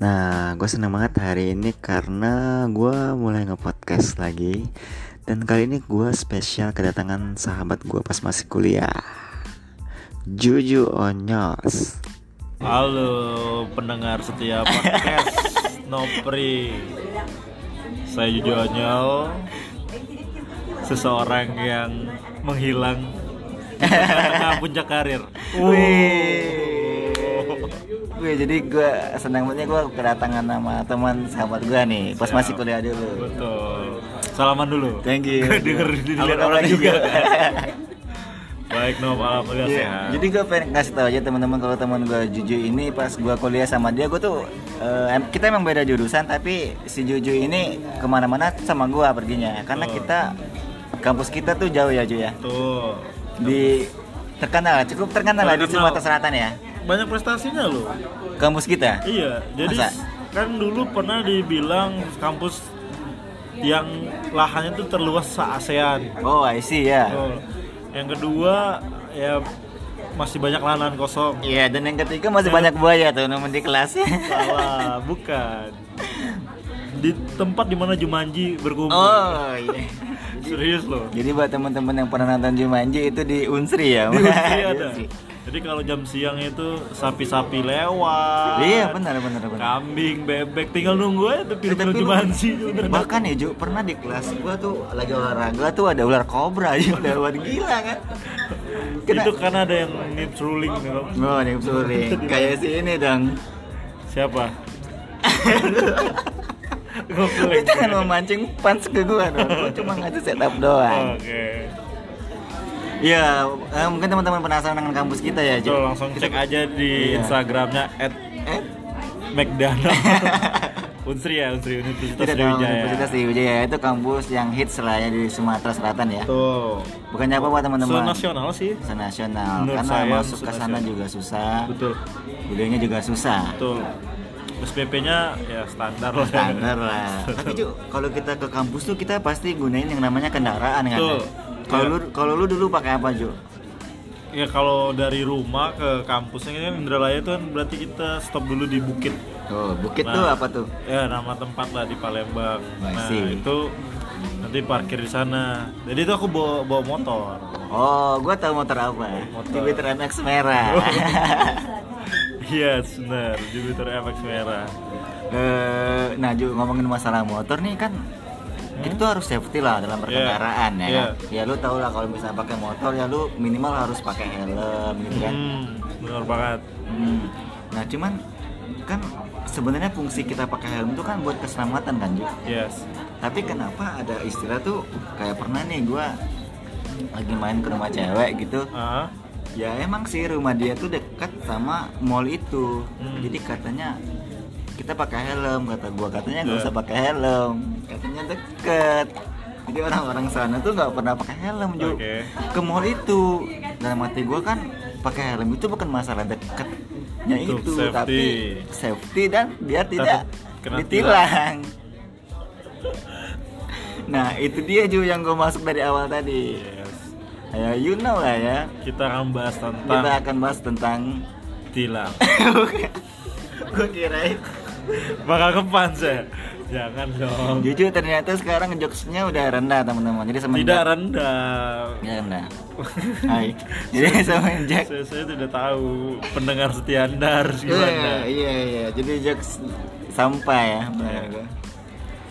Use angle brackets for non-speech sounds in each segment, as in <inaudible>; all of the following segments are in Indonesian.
Nah, gue seneng banget hari ini karena gue mulai nge-podcast lagi. Dan kali ini gue spesial kedatangan sahabat gue pas masih kuliah. Juju Onyos. Halo pendengar setia podcast <laughs> Nopri. Saya Juju Onyol Seseorang yang menghilang di tengah puncak karir. Wih Gue jadi gue senang banget gue kedatangan nama teman sahabat gue nih Pas Siap. masih kuliah dulu. Betul. Salaman dulu. Thank you. <laughs> Denger dilihat orang juga. <laughs> Baik Nop, alhamdulillah Iya, sehat. Jadi gue pengen kasih tau aja teman-teman kalau teman gue Juju ini pas gue kuliah sama dia gue tuh em- kita emang beda jurusan tapi si Juju ini ke mana-mana sama gue perginya. Karena kita kampus kita tuh jauh ya Ju ya? Tuh di terkenal cukup terkenal lah di Terkenal. Sumatera Selatan ya Banyak prestasinya loh kampus kita. Iya, jadi Masa? kan dulu pernah dibilang kampus yang lahannya tuh terluas se-ASEAN. Oh I see ya. Oh. Yang kedua ya masih banyak lahan kosong. Iya dan yang ketiga masih banyak buaya tuh nemen di kelas. Salah, <laughs> bukan. Di tempat di mana Jumanji berkumpul. oh iya. <laughs> Serius loh. Jadi buat teman-teman yang pernah nonton Jumanji itu di Unsri ya. Di Unsri Di <laughs> ada. Unsri. Jadi kalau jam siang itu sapi-sapi lewat. Iya benar benar benar. Kambing, bebek tinggal nunggu aja tuh film tapi lu- Jumanji. Bener. Bahkan ya Ju, pernah di kelas gua tuh lagi olahraga tuh ada ular kobra <laughs> Ju, lewat gila kan. Kena- Itu kan ada yang nip ruling gitu. Oh, nih sorry. Kayak si ini dong. Siapa? <laughs> Lu Goblok. jangan memancing fans ke gua dong. Gua cuma ngasih setup doang. Oke. Iya, eh, mungkin teman-teman penasaran dengan kampus kita ya. Coba langsung cek aja di Iya. Instagramnya at Eh, McDonald. <laughs> Unsri ya, Unsri Universitas tidak Sriwijaya. Universitas Sriwijaya itu kampus yang hits lah ya di Sumatera Selatan ya. Tuh. Bukannya apa buat teman-teman? nasional sih. Nasional. Menurut Karena saya masuk ke sana juga susah. Betul. Kuliahnya juga susah. Betul. SPP-nya ya standar lah. standar lah tapi Ju kalau kita ke kampus tuh kita pasti gunain yang namanya kendaraan kan Betul. Kalau Iya. lu kalau lu dulu pakai apa Ju Ya kalau dari rumah ke kampusnya kan Indralaya itu kan berarti kita stop dulu di Bukit. tuh bukit Nah, tuh apa tuh Ya nama tempat lah di Palembang. Nah itu nanti parkir di sana. Jadi itu aku bawa bawa motor. oh gua tahu motor apa Motor. Jupiter MX merah <laughs> Iya benar Jupiter FX merah. Eh, nah Ju ngomongin masalah motor nih kan kita tuh harus safety lah dalam berkendaraan ya Iya. kan? ya lu tau lah kalau misalnya pakai motor ya lu minimal harus pakai helm gitu kan Hmm, benar banget. Hmm. Nah cuman kan sebenarnya fungsi kita pakai helm itu kan buat keselamatan kan Ju. Yes. Tapi kenapa ada istilah tuh kayak pernah nih gua lagi main ke rumah cewek gitu. Ah, Ya emang sih rumah dia tuh dekat sama mall itu. Hmm. Jadi katanya kita pakai helm kata gua. Katanya nggak Iya. usah pakai helm. Katanya deket. Jadi orang-orang sana tuh nggak pernah pakai helm Ju Oke. ke mall itu. Dalam hati gua kan pakai helm itu bukan masalah deketnya Itu itu safety. tapi safety. dan biar tidak kena ditilang. Nah itu dia Ju yang gue masuk dari awal tadi. Yes. ya you know lah ya. Kita akan bahas tentang kita akan bahas tentang tilang. <laughs> gue kirain <laughs> Bakal kepan saya. Jangan dong. jujur ternyata sekarang jokesnya udah rendah teman-teman jadi semenjak Tidak rendah. ya rendah <laughs> Hai jadi semenjak Saya, saya tidak tahu pendengar setia Anda harus iya gimana. iya iya jadi jokes sampah ya benar gua.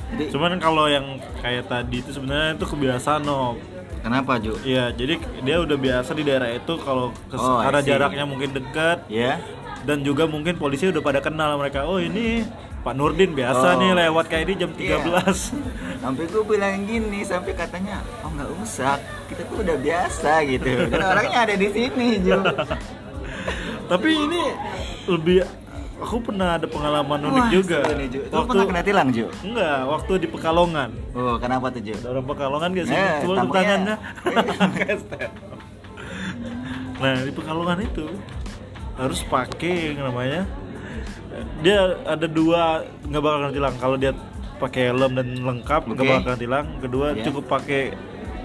jadi Cuman kalau yang kayak tadi itu sebenarnya itu kebiasaan no. kenapa Ju Iya, jadi dia udah biasa di daerah itu kalau Oh, karena jaraknya mungkin dekat ya dan juga mungkin polisi udah pada kenal mereka. Oh, ini Pak Nurdin Oh. biasa nih lewat kayak ini jam 13. Iya. sampai gue bilang gini sampai katanya oh nggak usah kita tuh udah biasa gitu dan orangnya ada di sini Ju Tapi ini lebih aku pernah ada pengalaman unik Wah, juga. seru nih, Ju. Lu Waktu pernah kena tilang Ju enggak, waktu di Pekalongan. oh kenapa tuh Ju orang Pekalongan gak sih? Eh, tangannya. <laughs> Nah, di Pekalongan itu harus pakai yang namanya dia ada dua nggak bakal kena tilang kalau dia pakai helm dan lengkap nggak Oke. bakal kena tilang kedua Iya. cukup pakai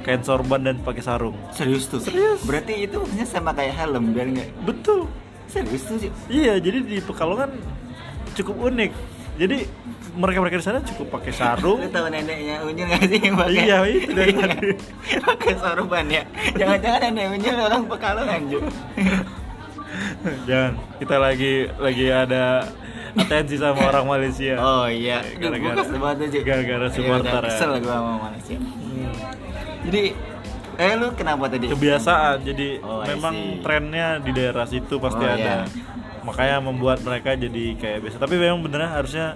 kain sorban dan pakai sarung serius tuh serius berarti itu maksudnya sama kayak helm biar nggak betul serius tuh Ju iya jadi di Pekalongan cukup unik jadi mereka mereka di sana cukup pakai sarung Lu tahu neneknya Unyil gak sih yang pakai? Iya, itu dari Iya. tadi. <laughs> pakai sorban ya. Jangan-jangan nenek Unyil orang Pekalongan, Ju. Jangan kita lagi lagi ada atensi sama orang Malaysia Oh iya, Gara-gara- gara-gara Iya, supporter ya. Kesel gue sama Malaysia. Hmm. Jadi, eh lu kenapa tadi? kebiasaan jadi Oh, memang trennya di daerah situ pasti Oh, ada iya. makanya membuat mereka jadi kayak biasa tapi memang benernya harusnya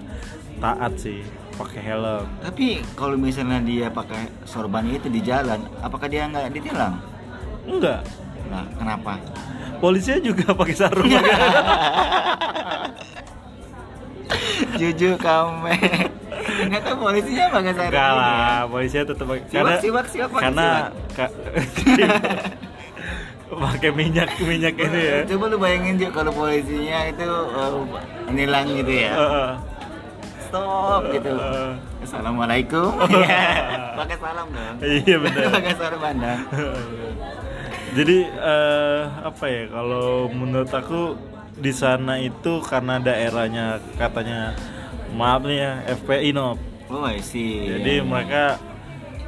taat sih pakai helm Tapi kalau misalnya dia pakai sorban itu di jalan, apakah dia nggak ditilang? enggak Nah, kenapa? Polisinya juga <laughs> pakai sarung <laughs> Jujur kamu. Ternyata polisinya pakai sarung. enggak lah polisinya tetap pakai Siwak, karena siwak, siwak, pakai karena ka- <laughs> pakai minyak minyak ini ya Coba lu bayangin juga kalau polisinya itu uh, nilang gitu ya. Stop gitu. Assalamualaikum. Pakai salam dong. iya benar Pakai sorban dong. Jadi eh, apa ya kalau menurut aku di sana itu karena daerahnya katanya maaf nih ya FPI no. Oh, I see. Jadi mereka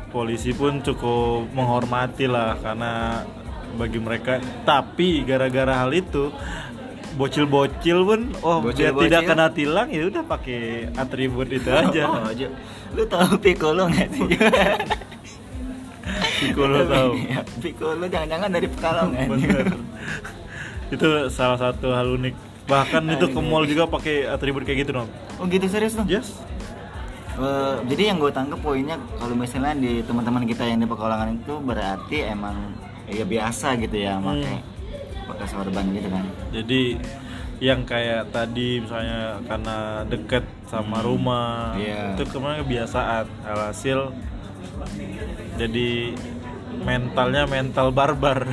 polisi pun cukup menghormati lah karena bagi mereka tapi gara-gara hal itu bocil-bocil pun oh dia Bocil-bocil? tidak kena tilang ya udah pakai atribut itu <laughs> aja. Oh, Ju. Lu tahu Piccolo nggak sih? <laughs> Piccolo tahu. Iya, Piccolo jangan-jangan dari Pekalongan. Bener. itu salah satu hal unik. Bahkan itu ke mall juga pakai atribut kayak gitu dong. Oh gitu serius dong? Yes. Eh, jadi yang gue tangkap poinnya kalau misalnya di teman-teman kita yang di Pekalongan itu berarti emang ya biasa gitu ya Hmm. pakai pakai sorban gitu kan. Jadi yang kayak tadi misalnya karena deket sama rumah Iya. itu ke mana kebiasaan alhasil jadi mentalnya mental barbar.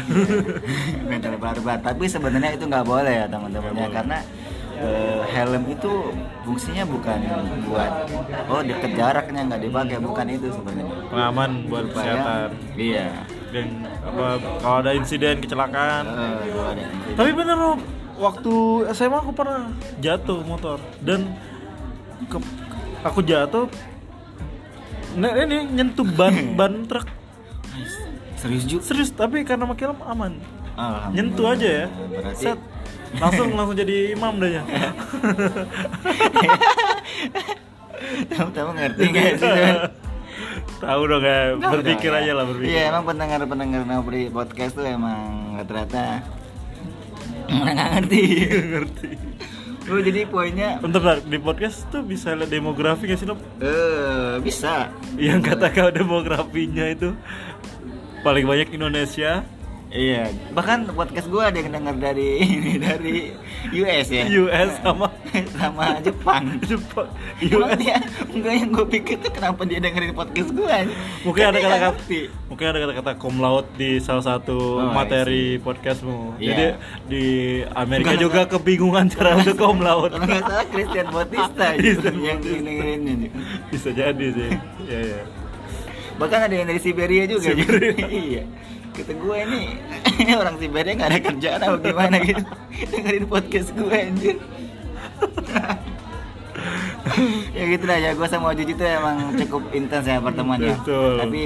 <laughs> Mental barbar. Tapi sebenarnya itu nggak boleh ya teman-teman ya. Karena eh, helm itu fungsinya bukan buat oh deket jaraknya nggak dipakai. Bukan itu sebenarnya. Pengaman buat Supaya- kesehatan. Iya. Dan apa kalau ada insiden kecelakaan. Kalau ada insiden. tapi bener Rob waktu SMA aku pernah jatuh motor. Dan ke- aku jatuh nah ini nyentuh ban <laughs> ban truk. Serius juga serius tapi karena pakai helm aman. Nyentuh aja ya. Berarti- set. Langsung langsung jadi imam deh ya. Tahu-tahu ngerti nggak <laughs> sih tahu dong ya. Tahu berpikir dong, aja lah berpikir. Iya emang pendengar-pendengar Nopri podcast tuh emang rata-rata nggak ngerti. <laughs> ngerti Oh jadi poinnya Bentar, bentar, di podcast tuh bisa lihat demografi gak sih Nob? eh bisa. Yang kata kau demografinya itu paling banyak Indonesia, Iya. Bahkan podcast gua ada yang denger dari <laughs> ini dari US ya. US sama <laughs> sama Jepang. <laughs> Jepang, US. dia enggak yang gue pikir tuh kenapa dia dengerin podcast gua Mungkin ada Kan kata-kata mungkin ada kata-kata cum laude di salah satu Oh, materi podcastmu. Iya. Jadi di Amerika Bukan, juga kebingungan cara untuk cum laude. Kalau nggak salah Christian Bautista Christian yang dengerin ini. Bisa jadi sih. Iya, iya. Bahkan ada yang dari Siberia juga. Siberia. iya. Kata gue ini, ini orang Siberia nggak ada kerjaan apa gimana gitu. Dengerin podcast gue anjir. ya gitu lah ya gue sama Juju tuh emang cukup intens ya pertemuannya Betul. tapi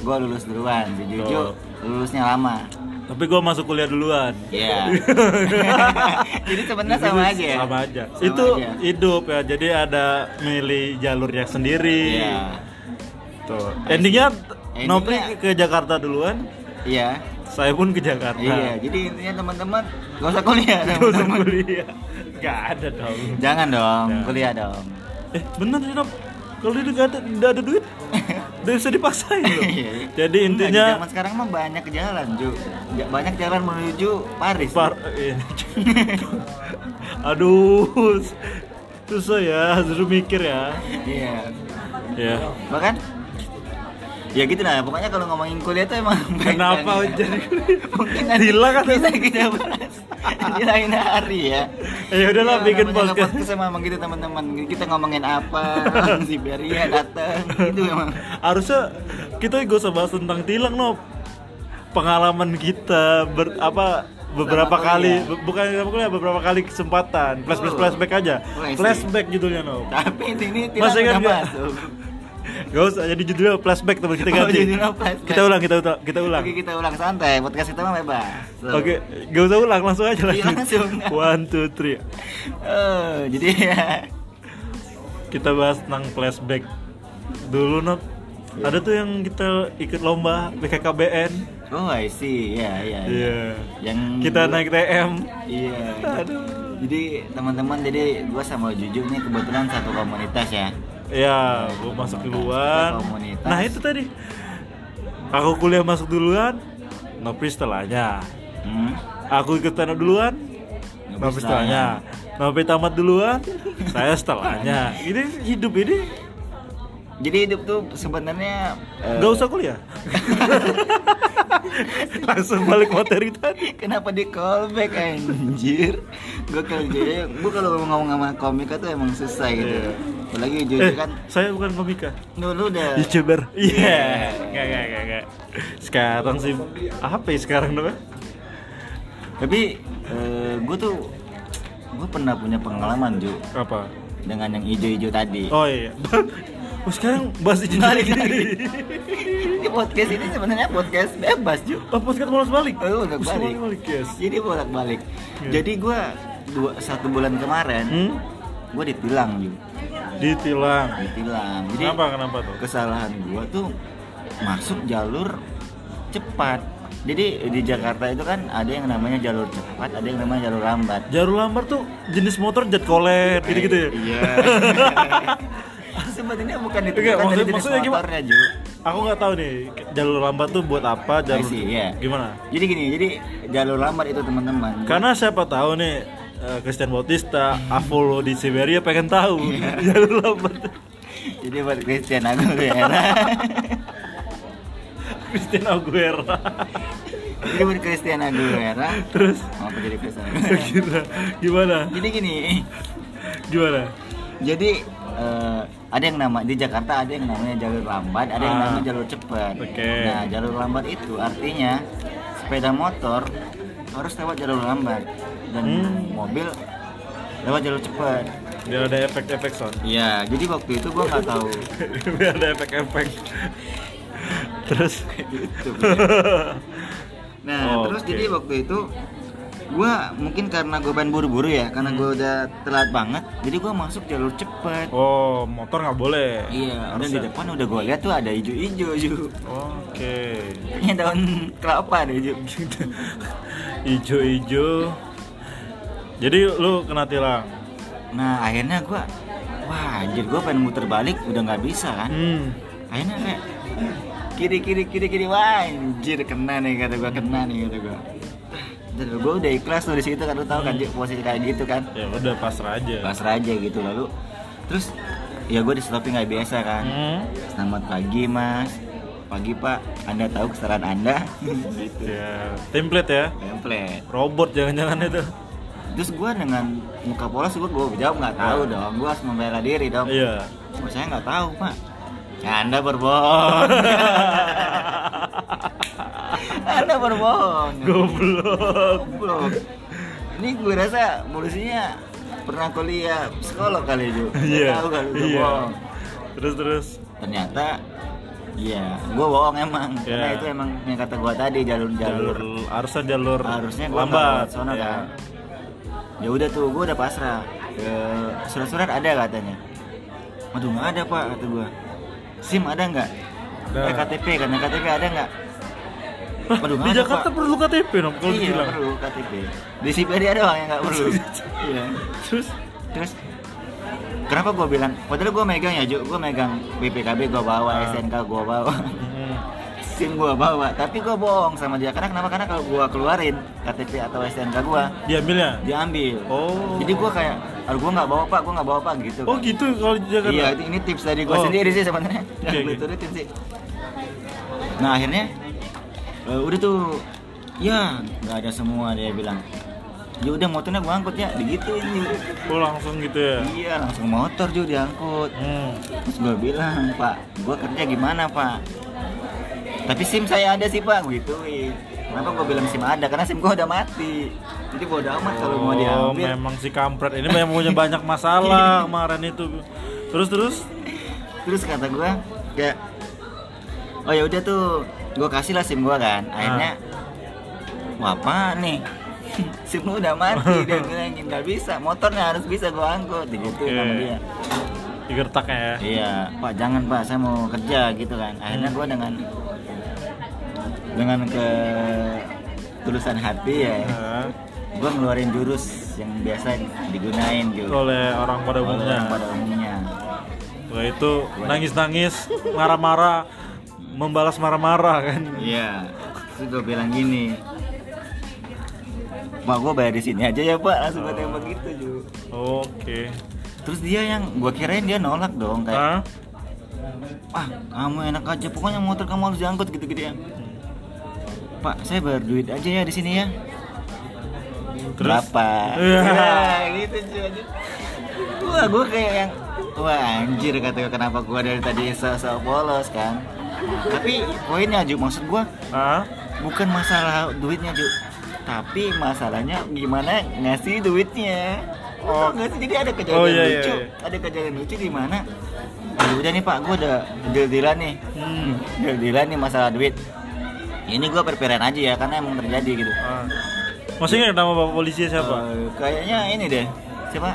gue lulus duluan si Juju lulusnya lama Tapi gua masuk kuliah duluan. Iya. <laughs> jadi sebenarnya sama aja ya Sama aja. Sama itu aja. hidup ya. Jadi ada milih jalurnya sendiri. iya Tuh. Endingnya Nopri ke Jakarta duluan, iya saya pun ke Jakarta. iya jadi intinya teman-teman gak usah kuliah Gak usah kuliah. Gak ada dong. jangan dong kuliah dong Eh bener sih. Kalau dia gak ada, gak ada duit, <laughs> udah bisa dipaksain loh. Iya. Jadi intinya zaman sekarang mah banyak jalan Ju banyak jalan menuju Paris par ini. <laughs> Aduh, susah ya, suruh mikir ya. iya Ya. bahkan ya gitu lah pokoknya kalau ngomongin kuliah tuh emang Kenapa banget. jadi <laughs> mungkin nanti kan? bisa kita bahas di lain hari ya Ya udahlah Iya, bikin podcast. podcast emang gitu teman-teman kita ngomongin apa <laughs> Siberia datang itu emang Harusnya kita gak usah bahas tentang tilang no. Pengalaman kita ber, apa beberapa Selama kali kuliah. bu- bukan kuliah beberapa kali kesempatan flashback Oh. flashback aja flashback judulnya no Tapi ini tidak Masih kan nggak? masuk. Gak usah jadi judulnya flashback teman kita Oh, ganti judulnya flashback. kita ulang kita ulang kita ulang Oke kita ulang santai, podcast kita mah bebas. So, oke gak usah ulang langsung aja Iya, lanjut langsung. one two three Oh, jadi ya. kita bahas tentang flashback dulu Nob ada tuh yang kita ikut lomba BKKBN Oh, I see. Iya, iya. iya Yang kita naik TM Iya. Aduh. Jadi teman-teman, jadi gua sama Juju nih kebetulan satu komunitas ya. Ya gua masuk duluan Komunitas. nah itu tadi aku kuliah masuk duluan Nopri setelahnya Hmm. aku ikut tanah duluan Nopri setelahnya Nopri tamat duluan saya setelahnya ini hidup ini Jadi hidup tuh sebenarnya eh, Gak usah kuliah <laughs> Langsung balik materi tadi Kenapa di callback anjir? Gue kerja, gue kalau ngomong sama komika tuh emang susah gitu. Iya. Apalagi Juju Eh, kan, saya bukan komika lu, lu udah Youtuber Iya Gak, gak, gak, gak Sekarang sih Apa ya sekarang namanya? Tapi gue tuh gue pernah punya pengalaman Ju Apa? dengan yang ijo-ijo tadi. Oh iya <laughs> Oh sekarang bahas itu Balik lagi. Ini <laughs> podcast ini sebenarnya podcast bebas Ju. Oh podcast malas balik Oh, bolak balik. Balik yes Jadi bolak balik. Iya. Jadi gue dua satu bulan kemarin Hmm? Gue ditilang Ju. Ditilang Ditilang. Jadi Kenapa, kenapa tuh? kesalahan gue tuh masuk jalur cepat. Jadi di Jakarta itu kan ada yang namanya jalur cepat, ada yang namanya jalur lambat. Jalur lambat tuh jenis motor jet colet gitu-gitu ya? Iya. <laughs> Sebenarnya bukan itu, bukan maksud- maksudnya gimana? Ju. Aku nggak tahu nih jalur lambat tuh buat apa jalur iya. gimana? Jadi gini, jadi jalur lambat itu teman-teman. Karena siapa tahu nih eh, Christian Bautista, Apollo di Siberia pengen tahu Iya. jalur lambat. jadi buat Christian Aguilera. <laughs> Christian Aguilera. jadi buat Christian Aguilera. Terus Mau apa jadi Christian Aguilera? <laughs> gimana? Jadi gini, Gimana? jadi eh, ada yang nama di Jakarta ada yang namanya jalur lambat, ada yang Ah. namanya jalur cepat. Oke. Nah, jalur lambat itu artinya sepeda motor harus lewat jalur lambat dan Hmm. mobil lewat jalur cepat. Biar ada efek-efek sound. Iya, jadi waktu itu gua nggak tahu <laughs> Biar ada efek-efek. <laughs> Terus gitu. <laughs> Nah, Oh, terus oke. jadi waktu itu gua mungkin karena gue pengen buru-buru ya, karena Hmm. gua udah telat banget, jadi gua masuk jalur cepet. oh, motor nggak boleh. Iya, dan di depan udah gue lihat tuh ada hijau-hijau, Ju. Oke. Ini daun kelapa deh, Ju. <laughs> Ijo-ijo. Jadi lu kena tilang. Nah, akhirnya gua wah, anjir gua pengen muter balik udah nggak bisa kan. Hmm. Akhirnya kayak kiri kiri kiri kiri wah anjir kena nih kata gua kena nih kata gua. Dan gua udah ikhlas tuh di situ kan lu tahu kan posisi kayak gitu kan. Ya udah pasrah aja. pasrah aja gitu lalu terus ya gue di stopping nggak biasa kan Hmm. selamat pagi mas pagi pak anda tahu kesalahan anda gitu Ya, template ya. template Robot jangan-jangan itu. terus gue dengan muka polos gue gue jawab nggak tahu dong gue harus membela diri dong Iya. oh, saya nggak tahu pak ya, anda berbohong <laughs> anda berbohong Goblok. Goblok. ini gue rasa polisinya pernah kuliah psikolog kali itu Iya. tahu kan gue Iya. bohong Terus terus. ternyata iya gue bohong emang karena Iya. itu emang yang kata gue tadi jalur jalur harusnya jalur harusnya gue lambat. sono Ya. kan ya udah tuh gue udah pasrah surat-surat ada katanya aduh nggak ada pak kata gue sim ada nggak Nah. eh, KTP kan KTP ada nggak Waduh, di Jakarta Pak. perlu KTP dong kalau iya dibilang. perlu KTP di Siberia doang yang nggak perlu <laughs> iya Terus terus kenapa gue bilang padahal gue megang ya Ju gue megang BPKB gue bawa Ah. SNK gue bawa hmm, <laughs> SIM gue bawa tapi gue bohong sama dia karena kenapa karena kalau gue keluarin KTP atau SNK gue diambilnya. diambil Oh. jadi gue kayak aduh gue nggak bawa pak gue nggak bawa pak gitu Oh kan. gitu kalau di Jakarta. iya ini tips dari gue Oh. sendiri sih sebenarnya oke. <laughs> turutin sih nah akhirnya eh, udah tuh. Ya nggak ada semua dia bilang. Ya udah motornya gue angkut ya. Digituin Ju. Oh langsung gitu ya. iya langsung motor juga diangkut. Hmm. Terus gue bilang, Pak, gue kerja gimana Pak? Tapi SIM saya ada sih Pak, gue gituin. Kenapa gue bilang SIM ada? Karena SIM gue udah mati. Jadi bodo amat kalau mau Oh, diambil. memang si kampret. Ini memang punya banyak masalah <laughs> kemarin itu. Terus terus? Terus kata gue kayak oh ya udah tuh gue kasih lah sim gue kan. Akhirnya wah apa nih? <laughs> Sim lu udah mati. <laughs> Dia bilang nggak bisa motornya harus bisa gue angkut. Gitu Oke. sama dia. Digertaknya ya. iya pak jangan pak saya mau kerja gitu kan. Akhirnya gue dengan dengan ke tulusan hati ya Nah, gue ngeluarin jurus yang biasa digunain juga oleh orang pada umumnya. pada umumnya. Wah itu nangis-nangis, marah-marah, membalas marah-marah kan. Iya, terus gue bilang gini, Pak gue bayar di sini aja ya Pak, langsung gue tembak gitu Ju. Oke. Terus dia yang gue kirain dia nolak dong kayak, Hah? ah kamu enak aja, pokoknya motor kamu harus diangkut gitu-gitu ya. Pak, saya bayar duit aja ya di sini ya. Terus? Berapa? Iya. <laughs> Ya, gitu cuy. Wah, gue kayak yang wah anjir kata gue kenapa gue dari tadi sok-sok bolos kan. Tapi poinnya Ju, maksud gue Hah? bukan masalah duitnya Ju tapi masalahnya gimana ngasih duitnya oh nggak sih jadi ada kejadian Oh, iya, iya, lucu iya. ada kejadian lucu di mana "Ya udah nih pak gue udah deal dealan nih Hmm. deal dealan nih masalah duit ini gue perpiran aja ya karena emang terjadi gitu Ah. Masih ingat nama bapak polisi siapa? Eh, kayaknya ini deh siapa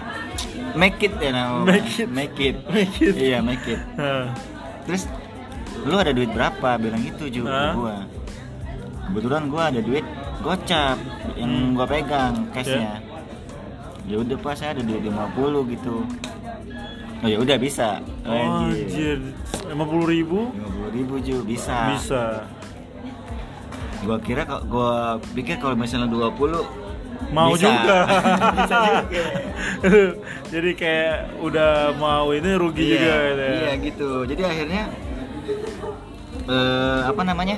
make it ya nama Make It. make it Make It. iya make it Hah. terus lu ada duit berapa bilang gitu Ju ke Hah? gua kebetulan gua ada duit gocap yang Hmm. gua pegang cashnya ya udah pas saya ada duit 50 gitu oh ya udah bisa Oh, anjir, lima puluh ribu 50 ribu Ju bisa bisa. gua kira kok gua pikir kalau misalnya 20 Mau bisa. juga. <laughs> bisa juga <laughs> Jadi kayak udah mau ini rugi iya, juga gitu ya. iya gitu jadi akhirnya eh apa namanya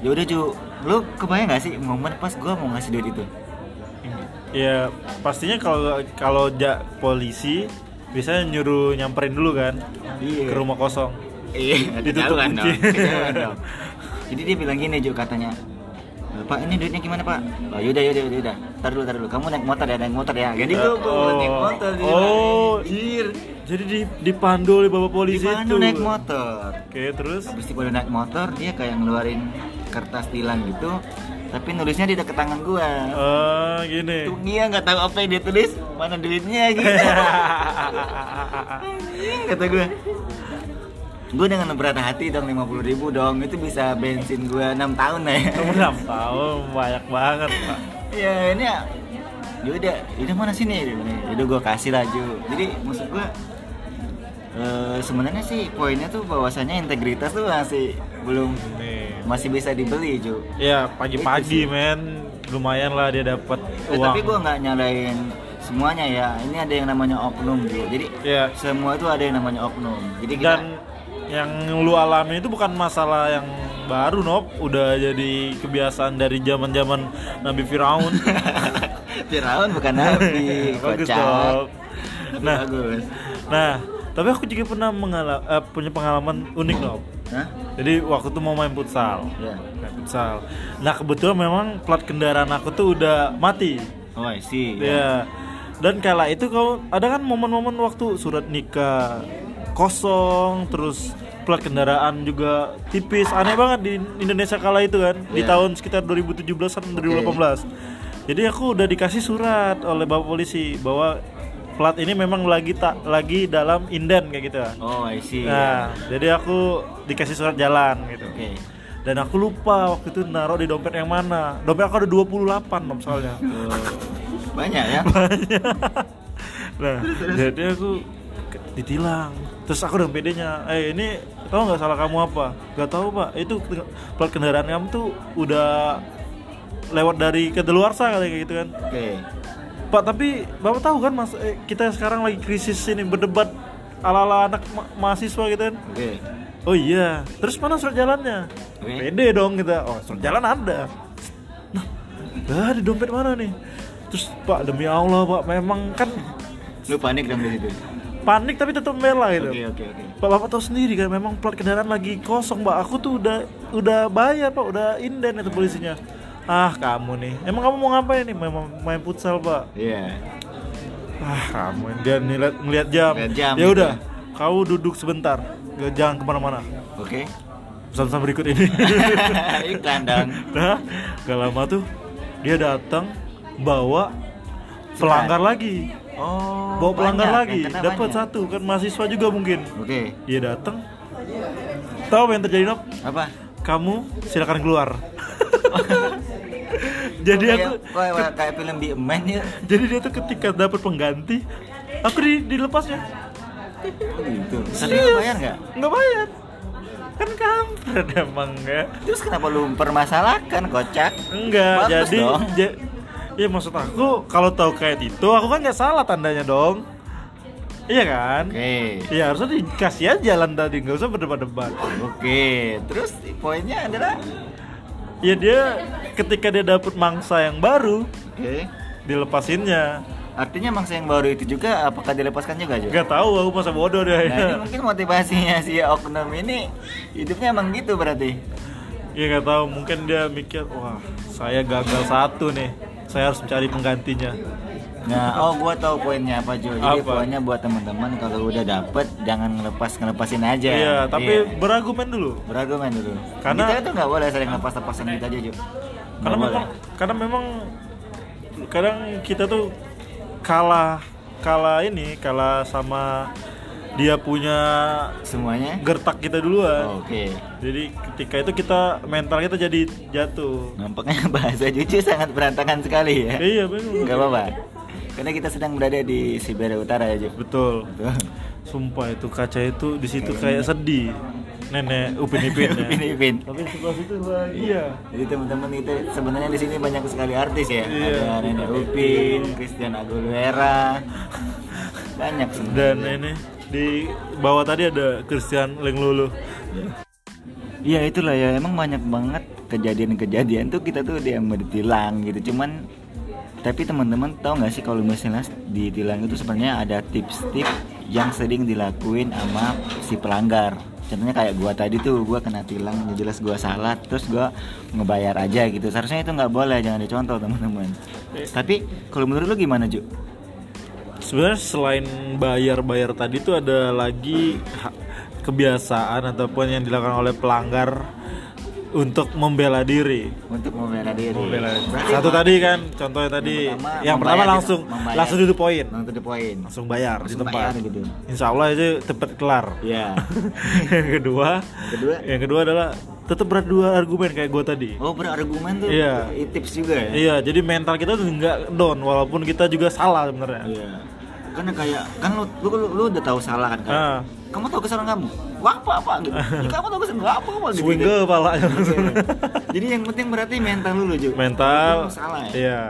ya udah Ju lu kebayang gak sih momen pas gua mau ngasih duit itu Ya pastinya kalau kalau ja, polisi biasanya nyuruh nyamperin dulu kan Iya. ke rumah kosong. Iya, <laughs> Ditutup dong, <laughs> dong. Jadi dia bilang gini Ju katanya, "Eh, Pak ini duitnya gimana Pak? Oh yaudah yaudah yaudah, yaudah. Tar dulu tar dulu. Kamu naik motor ya naik motor ya. Jadi gua gua oh. naik motor di Oh. Anjir. Jadi di, dipandu oleh bapak polisi Bandung itu. naik motor. Oke terus. Habis itu udah naik motor dia kayak ngeluarin kertas tilang gitu. Tapi nulisnya di dekat tangan gua. Eh gini. Tuh dia nggak tahu apa yang dia tulis, mana duitnya gitu. <laughs> Kata gue. Gue dengan berat hati dong 50 ribu dong Itu bisa bensin gue 6 tahun lah ya Kamu <laughs> enam tahun banyak banget pak. Ya ini ya Yaudah, yaudah mana sini Yaudah gue kasih lah Ju Jadi maksud gue eh, sebenarnya sih poinnya tuh bahwasanya integritas tuh masih belum Nih. masih bisa dibeli Ju Ya pagi-pagi men lumayan lah dia dapat Eh, uang. tapi gue nggak nyalain semuanya ya ini ada yang namanya oknum Ju jadi Ya. semua itu ada yang namanya oknum jadi kita Dan yang lu alami itu bukan masalah yang baru Nop, udah jadi kebiasaan dari zaman-zaman Nabi Firaun. <laughs> Firaun bukan nabi <laughs> Bagus Nop. Nah, bagus nah, tapi aku juga pernah mengala- eh, punya pengalaman unik. Hah? Jadi waktu itu mau main futsal. ya Main futsal. Nah, kebetulan memang plat kendaraan aku tuh udah mati. oh I see Ya. Dan kala itu kau ada kan momen-momen waktu surat nikah kosong, terus plat kendaraan juga tipis, aneh banget di Indonesia kala itu kan, di Iya. tahun sekitar 2017 an 2018. Jadi aku udah dikasih surat oleh bapak polisi bahwa plat ini memang lagi tak lagi dalam inden kayak gitu. oh I see. Nah, jadi aku dikasih surat jalan gitu. oke. Dan aku lupa waktu itu naruh di dompet yang mana. Dompet aku ada 28 nom soalnya. Banyak ya? <laughs> Nah jadi aku ditilang. Terus aku dengan pedenya eh ini tahu nggak salah kamu apa? Nggak tahu pak. Itu plat kendaraan kamu tuh udah lewat dari kedaluarsa kali kayak gitu kan. Oke pak tapi bapak tahu kan mas eh, kita sekarang lagi krisis ini berdebat ala ala anak ma- mahasiswa gitu kan oke oh iya terus mana surat jalannya Oke. pede dong kita oh surat jalan ada nah lah di dompet mana nih terus pak demi allah pak memang kan lu panik dong di situ panik tapi tetap membela gitu. oke oke oke Pak Bapak tahu sendiri kan memang plat kendaraan lagi kosong, Pak. Aku tuh udah udah bayar, Pak. Udah inden itu polisinya. Ah kamu nih emang kamu mau ngapain nih main, main futsal pak Iya. ah kamu dia ngeliat, ngeliat jam, Ngeliat jam, ya gitu. udah kau duduk sebentar Gak- jangan ke mana-mana Oke. pesan-pesan berikut ini <laughs> Iklan dong. nah gak lama tuh dia datang bawa pelanggar lagi Oh. bawa pelanggar banyak, lagi kena dapat satu kan mahasiswa juga mungkin Oke. dia datang tahu apa yang terjadi Nop? Apa? kamu silakan keluar <laughs> jadi aku kayak, kok kayak film di Emen ya. jadi dia tuh ketika dapat pengganti aku di, dilepasnya Oh, gitu. Tapi lu bayar nggak? nggak bayar kan kampret emang ya Terus kenapa lu mempermasalahkan kocak? enggak Bagus jadi dong. ja- ya maksud aku kalau tahu kayak itu aku kan nggak salah tandanya dong iya kan Oke. ya harusnya dikasih aja jalan tadi nggak usah berdebat-debat Oke. Terus poinnya adalah ya dia ketika dia dapet mangsa yang baru Oke. dilepasinnya Artinya mangsa yang baru itu juga apakah dilepaskan juga, Jo? nggak tahu aku masa bodoh Nah, deh ini mungkin motivasinya si oknum ini hidupnya emang gitu berarti. ya nggak tahu mungkin dia mikir wah saya gagal satu nih saya harus mencari penggantinya Nah, oh gua tahu poinnya apa Jo. Jadi Apa? poinnya buat teman-teman kalau udah dapet jangan ngelepas ngelepasin aja. iya tapi berargumen dulu berargumen dulu. Karena- kita itu nggak boleh sering lepas-lepasin kita aja Jo. Karena boleh. memang karena memang kadang kita tuh kalah kalah ini kalah sama dia punya semuanya. gertak kita duluan Oh, Oke. jadi ketika itu kita mental kita jadi jatuh Nampaknya <laughs> bahasa Juju sangat berantakan sekali ya. iya benar Gak apa-apa. Karena kita sedang berada di Siberia Utara ya, Jo. betul Betul. sumpah itu kaca itu di situ kayak sedih nenek upin ipin ya <laughs> Upin Ipin. tapi sebelah situ bahagia Jadi teman-teman itu sebenarnya di sini banyak sekali artis ya. Iya. Ada Nenek Upin, Christian Aguilera. <laughs> Banyak sebenarnya. dan ini di bawah tadi ada Christian Lenglulu Iya itulah ya emang banyak banget kejadian-kejadian tuh kita tuh dia mau ditilang gitu cuman tapi teman-teman tahu nggak sih kalau misalnya ditilang itu sebenarnya ada tips-tips yang sering dilakuin sama si pelanggar? Contohnya kayak gua tadi tuh gua kena tilang jelas gua salah terus gua ngebayar aja gitu. Seharusnya itu nggak boleh jangan dicontoh teman-teman. Tapi kalau menurut lu gimana Ju? sebenarnya selain bayar-bayar tadi tuh ada lagi kebiasaan ataupun yang dilakukan oleh pelanggar untuk membela diri. untuk membela diri Membela diri. Satu tadi kan contohnya tadi Yang pertama, yang pertama membayar langsung gitu, membayar. langsung duduk poin. langsung the point Langsung bayar di Langsung tempat. bayar gitu Insya Allah itu cepat kelar. ya <laughs> yang kedua, kedua yang kedua adalah tetap berat dua argumen kayak gue tadi. Oh berargumen tuh Iya. i- tips juga ya? Iya, jadi mental kita tuh nggak down walaupun kita juga salah sebenarnya. Iya. Karena kayak kan lu lu, lu, lu udah tahu salah kan? kayak, Ah. Kamu tahu kesalahan kamu? Wah apa apa gitu. <laughs> ya, kamu tahu kesalahan apa apa gitu. Swing ke kepalanya langsung. Iya. Jadi yang penting berarti mental lu Jo. mental salah ya. iya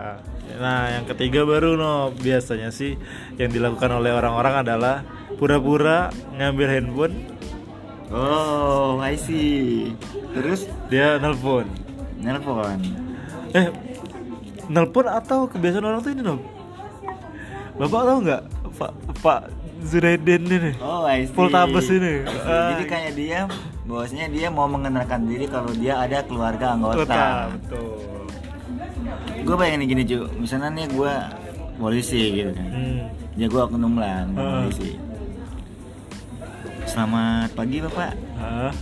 nah yang ketiga baru no biasanya sih yang dilakukan oleh orang-orang adalah pura-pura ngambil handphone Oh, I see. Terus dia nelpon nelpon. eh nelpon atau kebiasaan orang tuh ini no bapak tahu nggak pak pak Zuraidin ini Oh, I see. Poltabes ini. I see. Ah. Jadi kayak dia bahwasanya dia mau mengenalkan diri kalau dia ada keluarga anggota. Kota, betul Gue bayangin gini Ju, misalnya nih gue polisi gitu kan. hmm. Ya gue oknum lah, Ah. polisi. Selamat pagi bapak. ah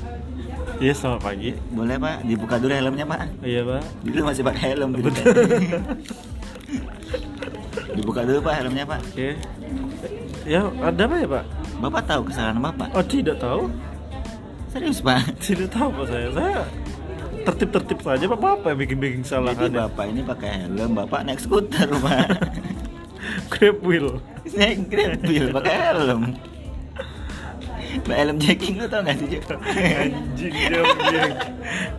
iya selamat pagi Boleh pak, dibuka dulu helmnya pak. iya pak Dulu masih pakai helm gitu. dibuka dulu pak helmnya pak. oke ya ada apa ya pak Bapak tahu kesalahan bapak? oh tidak tahu Serius pak? Tidak tahu pak saya. Saya tertib-tertib saja pak apa yang bikin-bikin Jadi kesalahan ya? bapak ini pakai helm, bapak naik skuter pak. <laughs> Grab wheel. naik grab wheel pakai helm. Mbak helm jacking lu tau gak sih? Anjing anjing.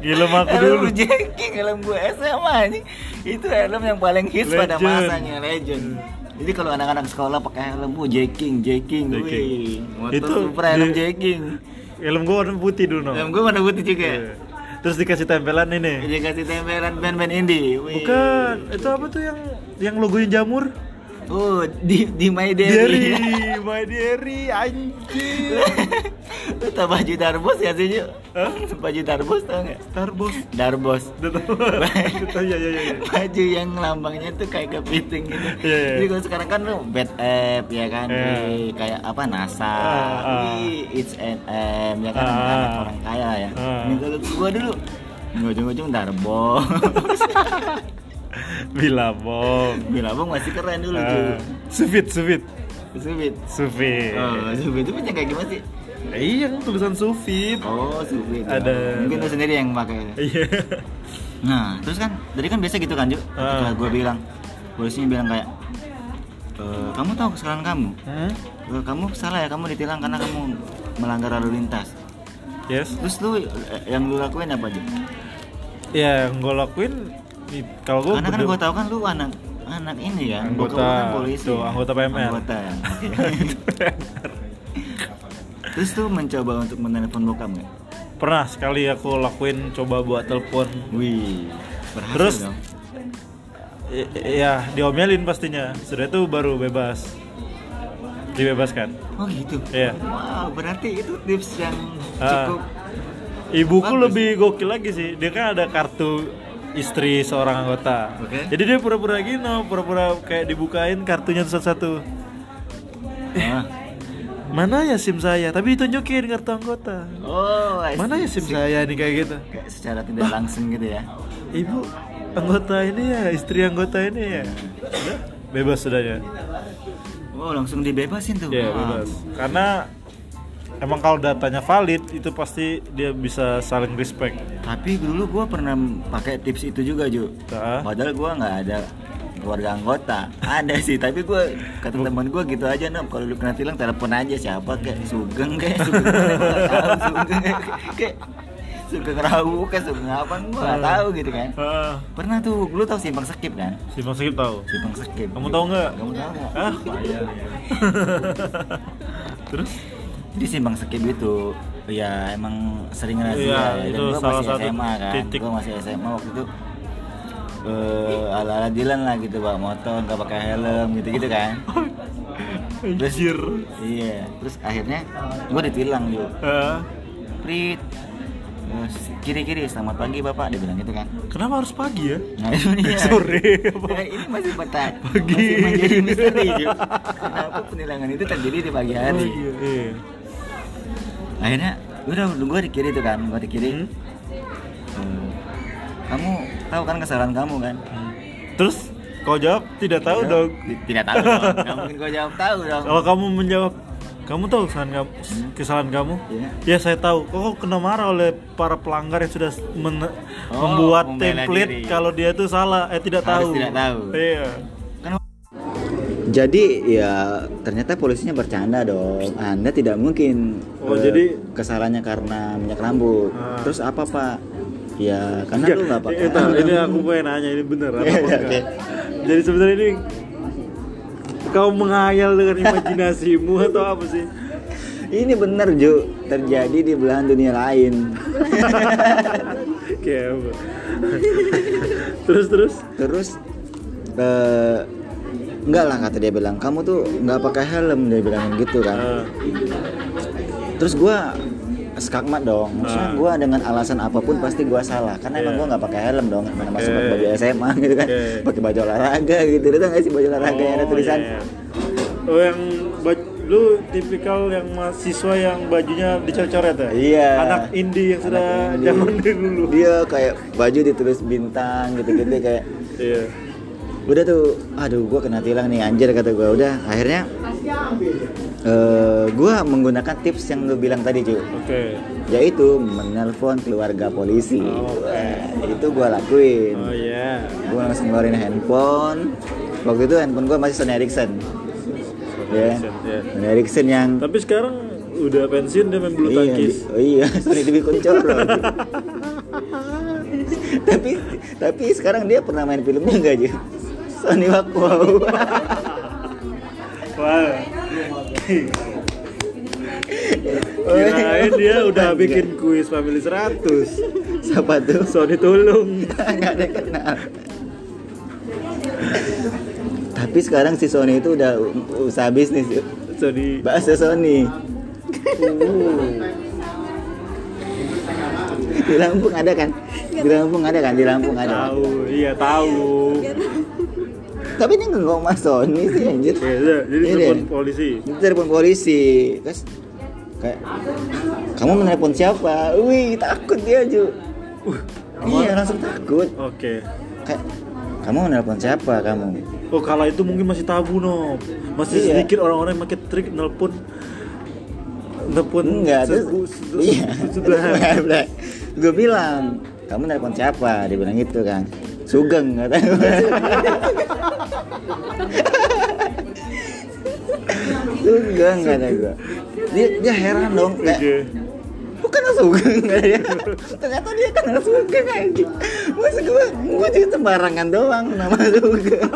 Gila mah aku helm dulu. jacking helm gue SMA anjing. Itu helm yang paling hits pada masanya legend. Jadi kalau anak-anak sekolah pakai helm, bu jacking, jacking, Jacking. wih. Motor Itu Supra helm di- jacking. Helm gua warna putih dulu. No. Helm gue warna putih juga. Iya. Terus dikasih tempelan ini. Dia kasih tempelan band-band indie. Wih. Bukan, itu apa tuh yang yang logonya jamur? Oh, di di My Diary, Diary. my diary, anjir. <laughs> Lu tau baju Darbos ya sih, Ju? Hah? Baju Darbos tau? Tarbos. Darbos. Udah tahu, ya ya ya. baju yang lambangnya tuh kayak kepiting gitu. <laughs> Iya, iya. Jadi kalau sekarang kan lu bad app ya kan, Iya. Wih, kayak apa NASA, Ah, ah. Wih, it's M ya kan Ah, anak orang kaya ya. Ah. Ini kalau gua dulu ujung-ujung Darbos. <laughs> Bilabong. Bilabong masih keren dulu Ah, tuh. Sufit, sufit. Subit. Sufit. Oh, Subit itu punya kayak gimana sih? Iya, kan tulisan sufit. Oh, Subit. ya. Ada- Mungkin lu sendiri yang pakai. Iya. Nah, terus kan tadi kan biasa gitu kan. Ketika Ah. gue bilang, polisinya bilang kayak, "E, kamu tahu kesalahan kamu? Hmm? E, kamu salah ya, kamu ditilang karena kamu melanggar lalu lintas. Yes. Terus lu eh, yang lu lakuin apa Juk? Ya, yang gue lakuin kalau gue Karena kan gue tahu kan lu anak anak ini kan, Anggota- kan polisi. tuh, ya? anggota PMR. Anggota ya. <laughs> Terus tuh mencoba untuk menelpon bokap nggak? pernah sekali aku lakuin coba buat telepon. Wih, berhasil Terus? dong. I- ya, diomelin pastinya. Sudah itu baru bebas. Dibebaskan. Oh gitu. Iya. Wow, berarti itu tips yang Ah. cukup Ibuku Bagus. lebih gokil lagi sih. Dia kan ada kartu istri seorang anggota. Oke. Jadi dia pura-pura gini, pura-pura kayak dibukain kartunya satu-satu. Ah. Mana ya SIM saya? Tapi ditunjukin kartu anggota. Oh, I see. Mana ya SIM saya nih kayak gitu? Kayak secara tidak langsung gitu ya. Ibu anggota ini ya, istri anggota ini ya. Bebas sudah ya. Oh, langsung dibebasin tuh. Ya, Wah. bebas. Karena emang kalau datanya valid itu pasti dia bisa saling respect. Tapi dulu gua pernah pakai tips itu juga, Ju. Ah. Padahal gua nggak ada keluarga anggota. ada sih, tapi gua kata teman gua gitu aja, Nom. Kalau lu kena tilang telepon aja siapa kayak Sugeng kayak Sugeng kayak, kayak Sugeng Rawu kayak Sugeng apa gua nggak tahu gitu kan. Ah, Pernah tuh, lu tahu simpang skip kan? si Mas Skip tahu. Simpang skip. Kamu tahu nggak? Kamu tahu nggak? Ah. <laughs> Terus? Jadi simpang skip itu ya emang sering razia Iya, ya. Dan itu gua salah masih satu SMA kan. titik. Gua masih SMA waktu itu eh ala-ala Dilan lah gitu bawa motor nggak pakai helm gitu-gitu kan. <laughs> Terus iya, terus akhirnya gua ditilang juga. Ah, Prit kiri-kiri selamat pagi bapak dia bilang gitu kan kenapa harus pagi ya? nah dia <laughs> Sore. Ya, ini masih peta Pagi. masih menjadi misteri <laughs> kenapa penilangan itu terjadi di pagi hari Oh, iya. Akhirnya udah gue di kiri tuh kan gue di kiri Hmm? Hmm. kamu tahu kan kesalahan kamu kan Hmm. Terus kau jawab tidak tahu Tidak- dong. ti- tidak tahu dong nggak mungkin gue jawab tahu dong Kalau kamu menjawab, kamu tahu kesalahan kamu, kesalahan kamu? Iya. Ya saya tahu. Kok kok kena marah oleh para pelanggar yang sudah men- Oh, membuat template diri. kalau dia itu salah, eh tidak Harus tahu. tidak tahu. Iya. Jadi ya ternyata polisinya bercanda dong. Anda tidak mungkin Oh, eh, jadi- kesalahannya karena minyak rambut. Ah. Terus apa pak? Ya karena lu nggak. Eh, bentar, ini aku pengen nanya ini bener apa Iya, enggak? oke. Jadi sebenarnya ini kau menghayal dengan imajinasimu atau apa sih? Ini bener Ju, terjadi di belahan dunia lain. <laughs> Kayak apa? terus terus Terus eh enggak lah kata dia bilang kamu tuh nggak pakai helm dia bilang gitu kan. Ah, Terus gua skakmat dong. Maksudnya Ah. gua dengan alasan apa pun pasti gua salah karena emang Iya. gua nggak pakai helm dong. Mana masih Oke. pakai baju SMA gitu kan. Oke. Pakai baju olahraga gitu. Tau nggak sih baju olahraga yang ada Oh, tulisan iya, iya. Oh yang baj- lu tipikal yang mahasiswa yang bajunya dicoret-coret ya? Iya. Anak indie yang sudah zaman <laughs> dulu. Dia kayak baju ditulis bintang gitu-gitu kayak Iya. Udah tuh aduh gua kena tilang nih anjir kata gua udah akhirnya eh gua menggunakan tips yang lu bilang tadi cuy Oke. yaitu menelpon keluarga polisi Oke. Wah, itu gua lakuin Oh iya. gua langsung ngeluarin handphone waktu itu handphone gua masih Sony Ericsson ya Iya. Sony Ericsson yang Tapi sekarang udah pensiun dia main bulu iya, tangkis. di- oh iya <laughs> Sony Dewi Kuncoro <laughs> tapi tapi sekarang dia pernah main filmnya enggak aja Sony Wakwaw <laughs> Wah. Kirain dia udah bikin kuis Family 100 siapa tuh? Sony tolong <laughs> nggak ada kenal. Tapi sekarang si Sony itu udah usaha bisnis. Jadi Bakso Sony. Di Lampung ada kan? Di Lampung ada kan? Di Lampung ada. Tahu, iya tahu. Tapi ini nggak ngomong mas Sony sih <laughs> anjir Ya, udah, jadi Iya, telepon iya. polisi. Itu telepon polisi Terus kayak Kamu menelpon siapa? Wih takut dia Ju Iya langsung takut Oke. Kayak Kamu menelpon siapa kamu? Oh kala itu mungkin masih tabu no, masih Iya. sedikit orang-orang yang pakai trik nelpon, nelpon Enggak, terus iya. sudah gue <laughs> bilang, kamu nelpon siapa? Dia bilang gitu kan. Sugeng kata gue. Sugeng kata gue. Dia, dia heran dong kayak bukan Sugeng dia. Ternyata dia kenal Sugeng aja. Maksud gue, gue juga sembarangan doang nama Sugeng.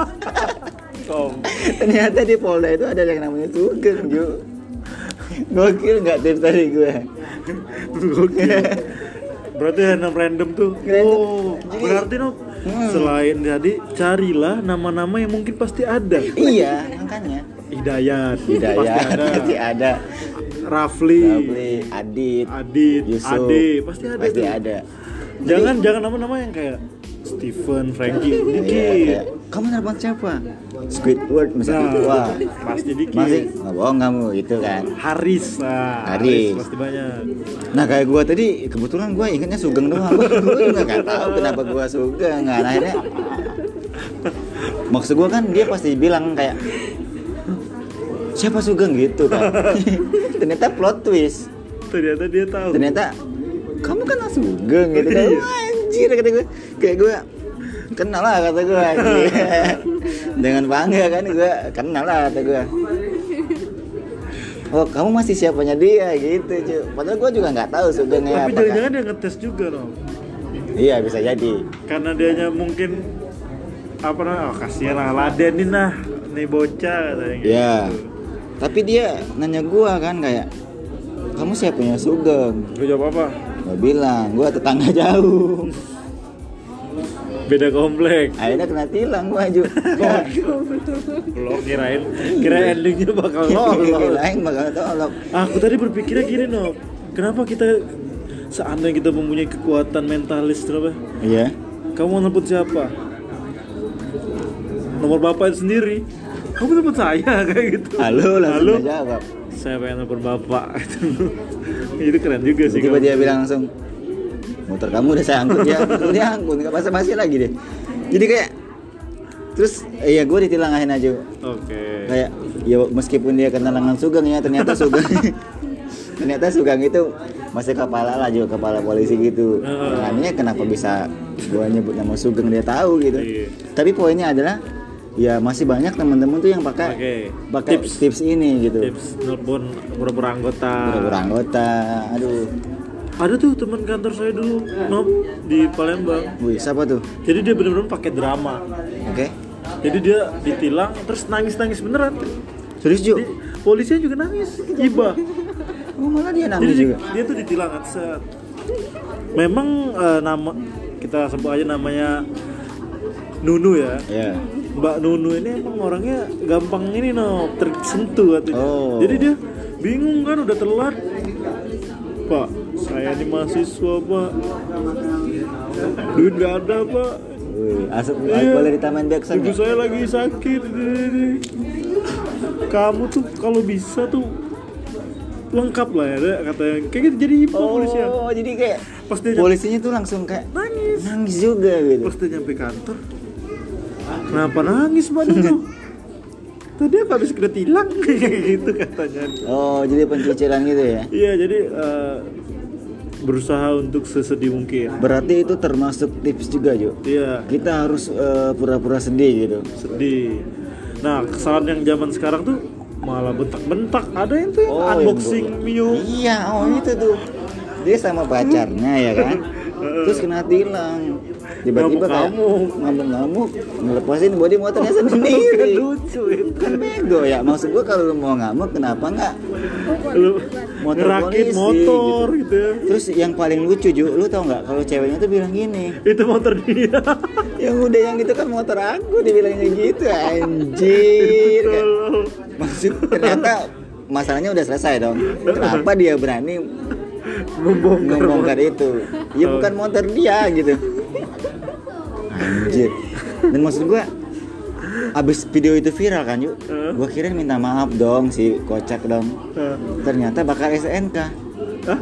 Ternyata di Polda itu ada yang namanya Sugeng, Ju. Gokil nggak tips dari gue? Gokil. Berarti random random tuh. Random. Oh, Jadi- berarti no. Hmm. Selain jadi carilah nama-nama yang mungkin pasti ada. iya, makanya. Hidayat, Hidayat pasti ada. pasti ada. Rafli, Rafli, Adit, Adit, Yusuf, Ade, pasti ada. pasti tuh. ada. Jangan jangan nama-nama yang kayak Steven, Frankie, Iya, dikit. kayak, kamu nelpon siapa? Squidward misalnya. Nah, Wah, pasti dikit. masih nggak bohong kamu gitu kan. Haris, nah, Haris. pasti banyak. Nah kayak gua tadi kebetulan gua ingatnya Sugeng doang. Juga nggak tahu kenapa gua Sugeng. Nah, akhirnya maksud gua kan dia pasti bilang kayak siapa Sugeng gitu kan. <laughs> Ternyata plot twist. Ternyata dia tahu. ternyata kamu kenal Sugeng gitu kan Iya. Wah, anjir kata gue kayak gue kenal lah kata gue <laughs> dengan bangga kan gue kenal lah kata gue oh kamu masih siapanya dia gitu cuy padahal gue juga nggak tahu Sugengnya Tapi apa jangan-jangan dia ngetes juga no. iya bisa jadi Karena dianya mungkin apa namanya? Oh, kasihan lah ladenin lah nih bocah katanya gitu. ya tapi dia nanya gue kan kayak kamu siapanya Sugeng Gue jawab apa? Gue bilang gue tetangga jauh Beda komplek. akhirnya kena tilang gue juga Lo kirain kira endingnya bakal lolos. lain bakal tolong Aku tadi berpikirnya gini no. Kenapa kita seandainya kita mempunyai kekuatan mentalis apa? iya Kamu mau nelfon siapa? Nomor bapak itu sendiri. Kamu nelfon saya <laughs> kayak gitu. halo langsung Halo. jawab Saya pengen nelfon bapak. <laughs> itu keren juga sih. tiba dia bilang langsung motor kamu udah saya angkut ya Terus dia angkut nggak basa basi lagi deh jadi kayak terus iya gue ditilang akhirnya aja Oke. kayak ya meskipun dia kenal dengan Sugeng ya ternyata Sugeng <laughs> ternyata Sugeng itu masih kepala lah juga kepala polisi gitu makanya kenapa bisa gue nyebut nama Sugeng dia tahu gitu Iya. tapi poinnya adalah ya masih banyak teman-teman tuh yang pakai pakai Tips. tips. ini gitu Tips nelpon pura-pura anggota. Pura-pura anggota aduh Ada tuh teman kantor saya dulu, di Palembang. wih siapa tuh Jadi dia benar-benar pakai drama. oke Jadi dia ditilang terus nangis-nangis beneran. serius Ju Jadi polisinya juga nangis, iba. oh malah dia Jadi nangis dia, juga dia tuh ditilang set. Memang eh, nama kita sebut aja namanya Nunu ya. ya Mbak Nunu ini emang orangnya gampang ini no tersentuh katanya. Oh. Jadi dia bingung kan udah telat. Pak, saya ini mahasiswa pak. Duit gak ada pak. Wih, asup Iya. boleh ditambahin backsound Ibu saya lagi sakit. Kamu tuh kalau bisa tuh lengkap lah ya katanya. Kayak gitu jadi ibu polisinya. Oh, jadi kayak Pas dia polisinya tuh langsung kayak nangis. nangis juga gitu. Pas dia nyampe kantor, kenapa nangis Nunu? Tadi apa habis kena tilang <laughs> gitu katanya. Oh, jadi pencicilan gitu ya. Iya jadi eh, berusaha untuk sesedih mungkin. Berarti itu termasuk tips juga, Jo. Iya Kita harus eh, pura-pura sedih gitu. sedih. Nah kesalahan yang zaman sekarang tuh malah bentak-bentak. Ada yang tuh yang Oh, yang unboxing Mio. Iya, oh itu tuh. Dia sama pacarnya ya kan. <laughs> Terus kena tilang. Tiba-tiba kayak Ngamuk-ngamuk. ngelepasin body motornya sendiri. <laughs> Lucu kan bego ya. Maksud gua kalau lu mau ngamuk kenapa nggak Lu Motor ngerakit polisi, motor gitu. gitu. ya. Terus yang paling lucu Ju, lu tau nggak kalau ceweknya tuh bilang gini Itu motor dia. Ya <laughs> yang udah yang itu kan motor aku dibilangnya gitu anjir maksud ternyata masalahnya udah selesai dong kenapa dia berani membongkar membongkar itu ya bukan motor dia gitu anjir. Dan maksud gua abis video itu viral kan yuk. Hah? gua kira minta maaf dong si kocak dong. Hah? ternyata bakar STNK Hah?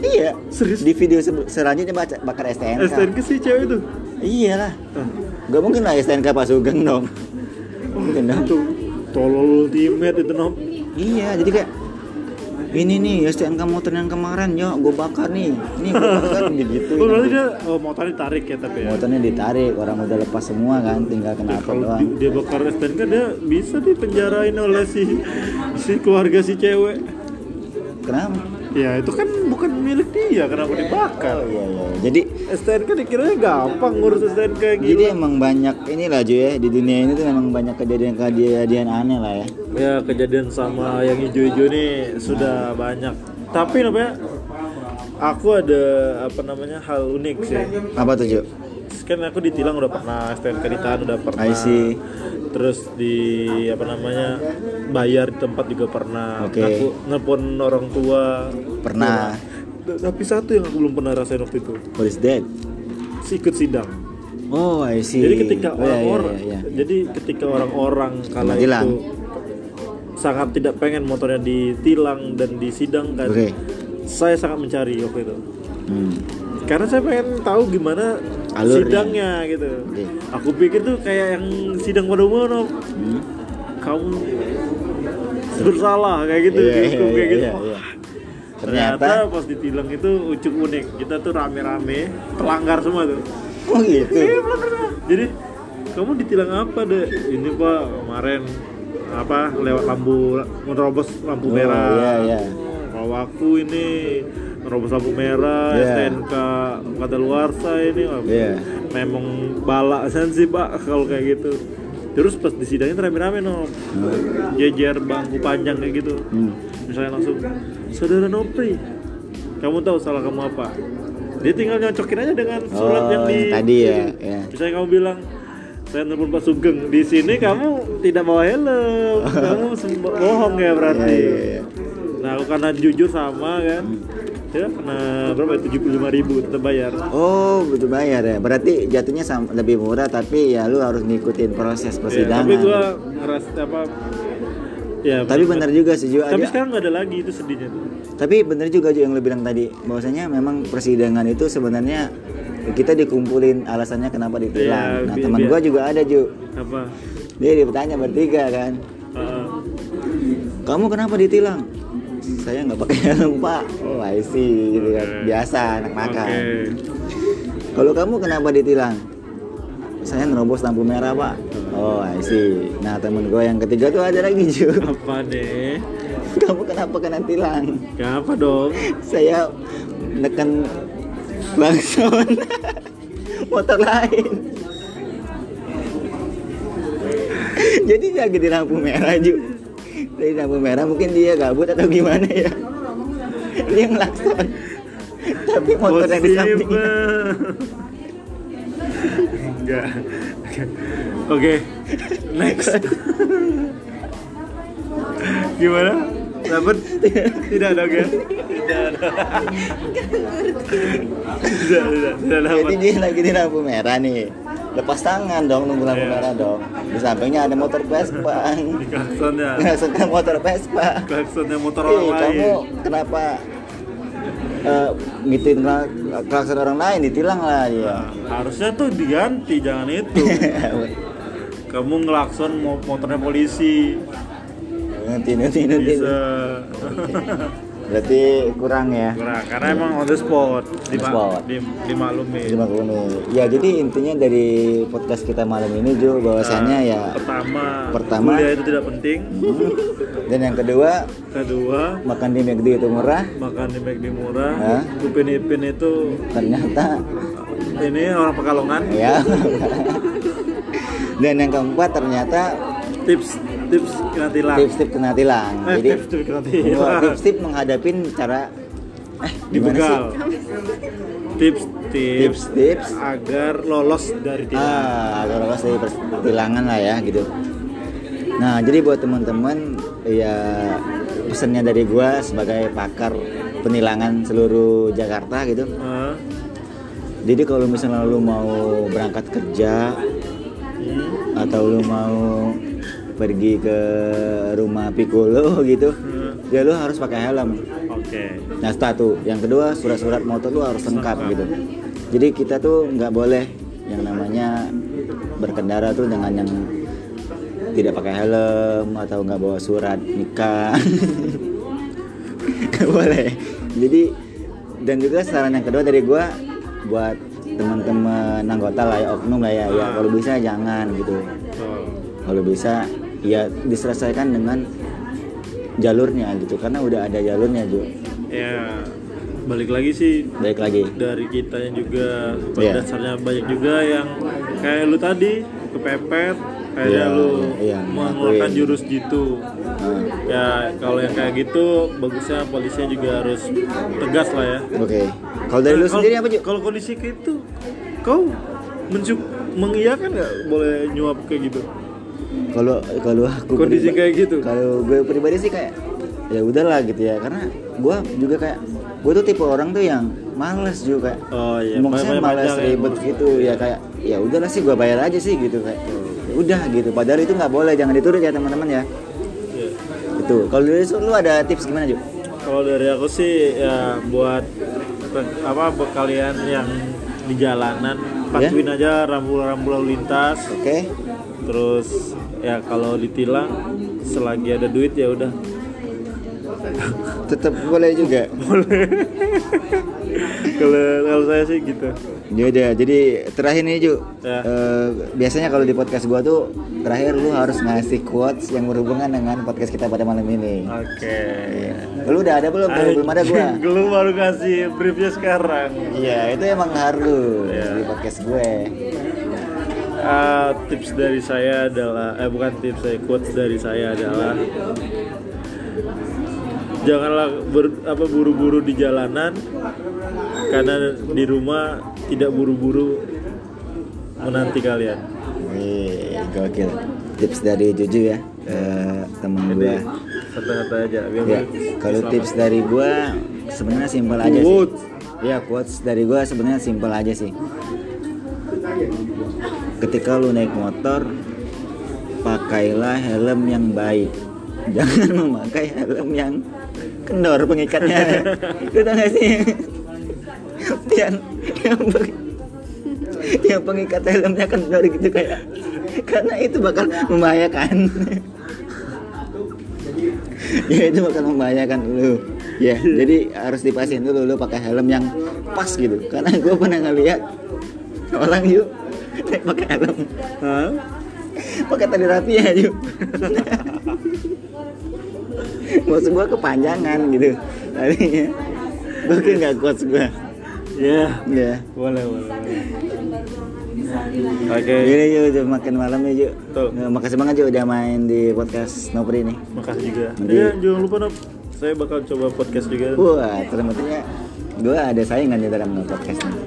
iya. Serius? di video se- selanjutnya baca bakar STNK STNK sih cewek itu? Iyalah. Hah? Gak mungkin lah STNK Pak Sugeng dong. Mungkin dong. Tuh, tolol ultimate itu nom. Iya jadi kayak Ini nih STNK motor yang kemarin Yo gue bakar nih. Nih gue bakar gitu. Oh berarti dia oh, motornya ditarik ya tapi ya? Motornya ditarik Orang udah lepas semua kan Tinggal Ya, kenapa kalau doang. di- dia bakar STNK dia bisa dipenjarain oleh si si keluarga si cewek. Kenapa? ya itu kan bukan milik dia kenapa Oh dibakar iya iya. Jadi STNK dikiranya gampang ngurus STNK kayak gitu Jadi emang banyak inilah Ju ya Di dunia ini tuh memang banyak kejadian-kejadian aneh lah ya ya kejadian sama yang hijau-hijau nih sudah banyak tapi namanya aku ada apa namanya hal unik sih Apa tuh Ju? kan aku ditilang udah pernah STNK ditahan udah pernah I see. terus di apa namanya bayar di tempat juga pernah Oke. aku nelpon orang tua Pernah T- tapi satu yang aku belum pernah rasain waktu itu What is that? si ikut sidang Oh I see jadi ketika Oh, iya, iya, orang-orang iya, iya. jadi ketika orang-orang kala Ditilang. itu sangat tidak pengen motornya ditilang dan disidangkan Oke. Saya sangat mencari waktu itu. Hmm. karena saya pengen tahu gimana Alurnya. sidangnya gitu. Oke. aku pikir tuh kayak yang sidang pada umumnya Hmm. kamu bersalah kayak gitu. Dihukum iya, kayak gitu. iya, Wah, iya. ternyata, Ternyata pas ditilang itu ucuk unik. Kita tuh rame-rame pelanggar semua tuh. Oh gitu? Iya, jadi kamu ditilang apa deh ini pak kemarin apa lewat lampu menerobos lampu Oh, merah iya, iya. kalau aku ini menerobos lampu merah Iya. STNK kata luar ini Iya. memang balak sih pak kalau kayak gitu terus pas di sidangnya rame-rame no jejer bangku panjang kayak gitu Hmm. misalnya langsung saudara Nopri kamu tahu salah kamu apa dia tinggal nyocokin aja dengan surat Oh, yang di tadi ya, ya. misalnya kamu bilang saya nelfon Pak Sugeng di sini kamu tidak bawa helm kamu bohong ya berarti Iya, iya, iya. nah aku karena jujur sama kan ya kena berapa tujuh puluh lima ribu tetap bayar Oh, butuh bayar ya. Berarti jatuhnya lebih murah tapi ya lu harus ngikutin proses Ya, persidangan. tapi gua ngeras apa ya Tapi benar juga sih Ju. tapi Aja- sekarang nggak ada lagi itu sedihnya Tapi benar juga Ju yang lu bilang tadi bahwasanya memang persidangan itu sebenarnya kita dikumpulin alasannya kenapa ditilang. Iya, nah, teman gua juga ada Ju. apa Dia ditanya bertiga kan. Heeh. Kamu kenapa ditilang? Saya nggak pakai <laughs> helm pak. Oh I see gitu kan. Oke. Biasa anak nakal. Oke. Kalau kamu kenapa ditilang? Saya nerobos lampu merah pak. Oh I see. Nah temen gue yang ketiga tuh ada lagi Ju. apa deh <laughs> Kamu kenapa kena tilang? kenapa dong Saya menekan klakson <laughs> motor lain. <laughs> Jadi lagi di lampu merah Ju. Di lampu merah mungkin dia gabut atau gimana ya? Dia ngelakson. Tapi motor yang di sampingnya enggak oke next gimana dapat tidak dong ya tidak ada tidak tidak tidak dapat Jadi dia lagi di lampu merah nih. Lepas tangan dong nunggu lampu Iya. merah dong. Di sampingnya ada motor Vespa. <laughs> di klaksonnya Ngasutkan motor Vespa. klaksonnya motor Eh, orang kamu lain kenapa eh ngituin kla- klakson orang lain ditilang lah dia. Nah, harusnya tuh diganti jangan itu <laughs> kamu ngelakson mo- motornya polisi nanti nanti nanti. bisa <laughs> Berarti kurang ya. kurang karena emang on the spot the spot. di, dimaklumi kasih. Ya jadi intinya dari podcast kita malam ini Jo bahwasannya ya pertama Pertama. kuliah itu tidak penting dan yang kedua kedua makan di McD itu murah makan di McD murah Hah? upin ipin itu ternyata ini orang pekalongan ya <laughs> dan yang keempat ternyata tips tips kena tilang tips-tips kena tilang eh, jadi tips tips kena tilang tips-tips menghadapin cara eh dibegal. Tips tips-tips tips-tips. agar lolos dari tilang. ah agar lolos dari pertilangan lah ya gitu. Nah jadi buat teman-teman ya pesannya dari gua sebagai pakar penilangan seluruh Jakarta gitu. Ah, jadi kalau misalnya lu mau berangkat kerja hmm, atau lu mau pergi ke rumah Piccolo <laughs> gitu? Hmm, ya lu harus pakai helm. Oke. nah satu yang kedua surat-surat motor lu harus lengkap gitu. Jadi kita tuh nggak boleh yang namanya berkendara tuh dengan yang tidak pakai helm atau nggak bawa surat nikah. <laughs> Nggak boleh. Jadi dan juga saran yang kedua dari gua buat teman-teman anggota lah ya oknum lah ya. Ya kalau bisa jangan gitu. Kalau bisa ya diselesaikan dengan jalurnya gitu karena udah ada jalurnya juga Ya balik lagi sih. Baik lagi. Dari kitanya juga pada Iya. dasarnya banyak juga yang kayak lu tadi kepepet kayak Iya, lu iya, mengeluarkan jurus gitu. Nah, ya kalau yang kayak gitu bagusnya polisinya juga harus tegas lah ya. Oke kalau dari lu sendiri apa Ju? kalau kondisi kayak itu kau mensyuk mengiyakan nggak boleh nyuap kayak gitu kalau kalau aku Kondisi priba- kayak gitu? kalau gue pribadi sih kayak ya udahlah gitu ya karena gue juga kayak gue tuh tipe orang tuh yang males juga oh iya maksudnya ya, ribet Bos. gitu ya kayak ya udahlah sih gue bayar aja sih gitu kayak ya udah gitu padahal itu nggak boleh jangan diturut ya teman-teman ya Iya. itu kalau dari lu ada tips gimana Ju? Kalau dari aku sih ya buat apa buat kalian yang di jalanan patuhin aja rambu-rambu lalu lintas. oke Terus ya kalau ditilang selagi ada duit ya udah. Tetap boleh juga Kalau kalau saya sih gitu. Ya udah, jadi terakhir nih Ju. Ya. Eh, biasanya kalau di podcast gua tuh terakhir lu harus ngasih quotes yang berhubungan dengan podcast kita pada malam ini. Oke. Lu udah ada belum? Kalau belum ada gua. <laughs> Belum baru kasih briefnya sekarang. Iya, itu emang harus Iya. di podcast gue. Ah, tips dari saya adalah eh bukan tips saya quotes dari saya adalah janganlah ber- apa buru-buru di jalanan karena di rumah tidak buru-buru menanti kalian. Wih, gokil. Tips dari Juju ya, eh, Jadi gua. santai-santai aja biar Ya, kalau tips dari gua sebenarnya simpel aja sih. Ya, quotes dari gua sebenarnya simpel aja sih. Ketika lu naik motor, pakailah helm yang baik. <laughs> Jangan memakai helm yang kendor pengikatnya. Lu tau gak sih? yang yang, peng- yang pengikat helmnya kendor gitu kayak karena itu bakal membahayakan. ya itu bakal membahayakan lu ya jadi harus dipastiin dulu lu pakai helm yang pas gitu karena gue pernah ngeliat orang yuk <laughs> pakai helm pakai tali rapi ya yuk <laughs> maksud gue kepanjangan gitu tadinya gue kayak nggak kuat gue Ya, ya boleh, boleh. boleh. Oke, jadi yuk udah makin malam ya yuk Betul. makasih banget yuk udah main di podcast Nopri nih makasih juga. Nanti- Ya, jangan lupa Nop. Saya bakal coba podcast juga. wah ternyata gue ada saingan di dalam podcast nih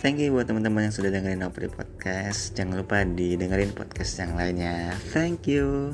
Thank you buat teman-teman yang sudah dengerin Opri Podcast. Jangan lupa didengerin podcast yang lainnya. Thank you.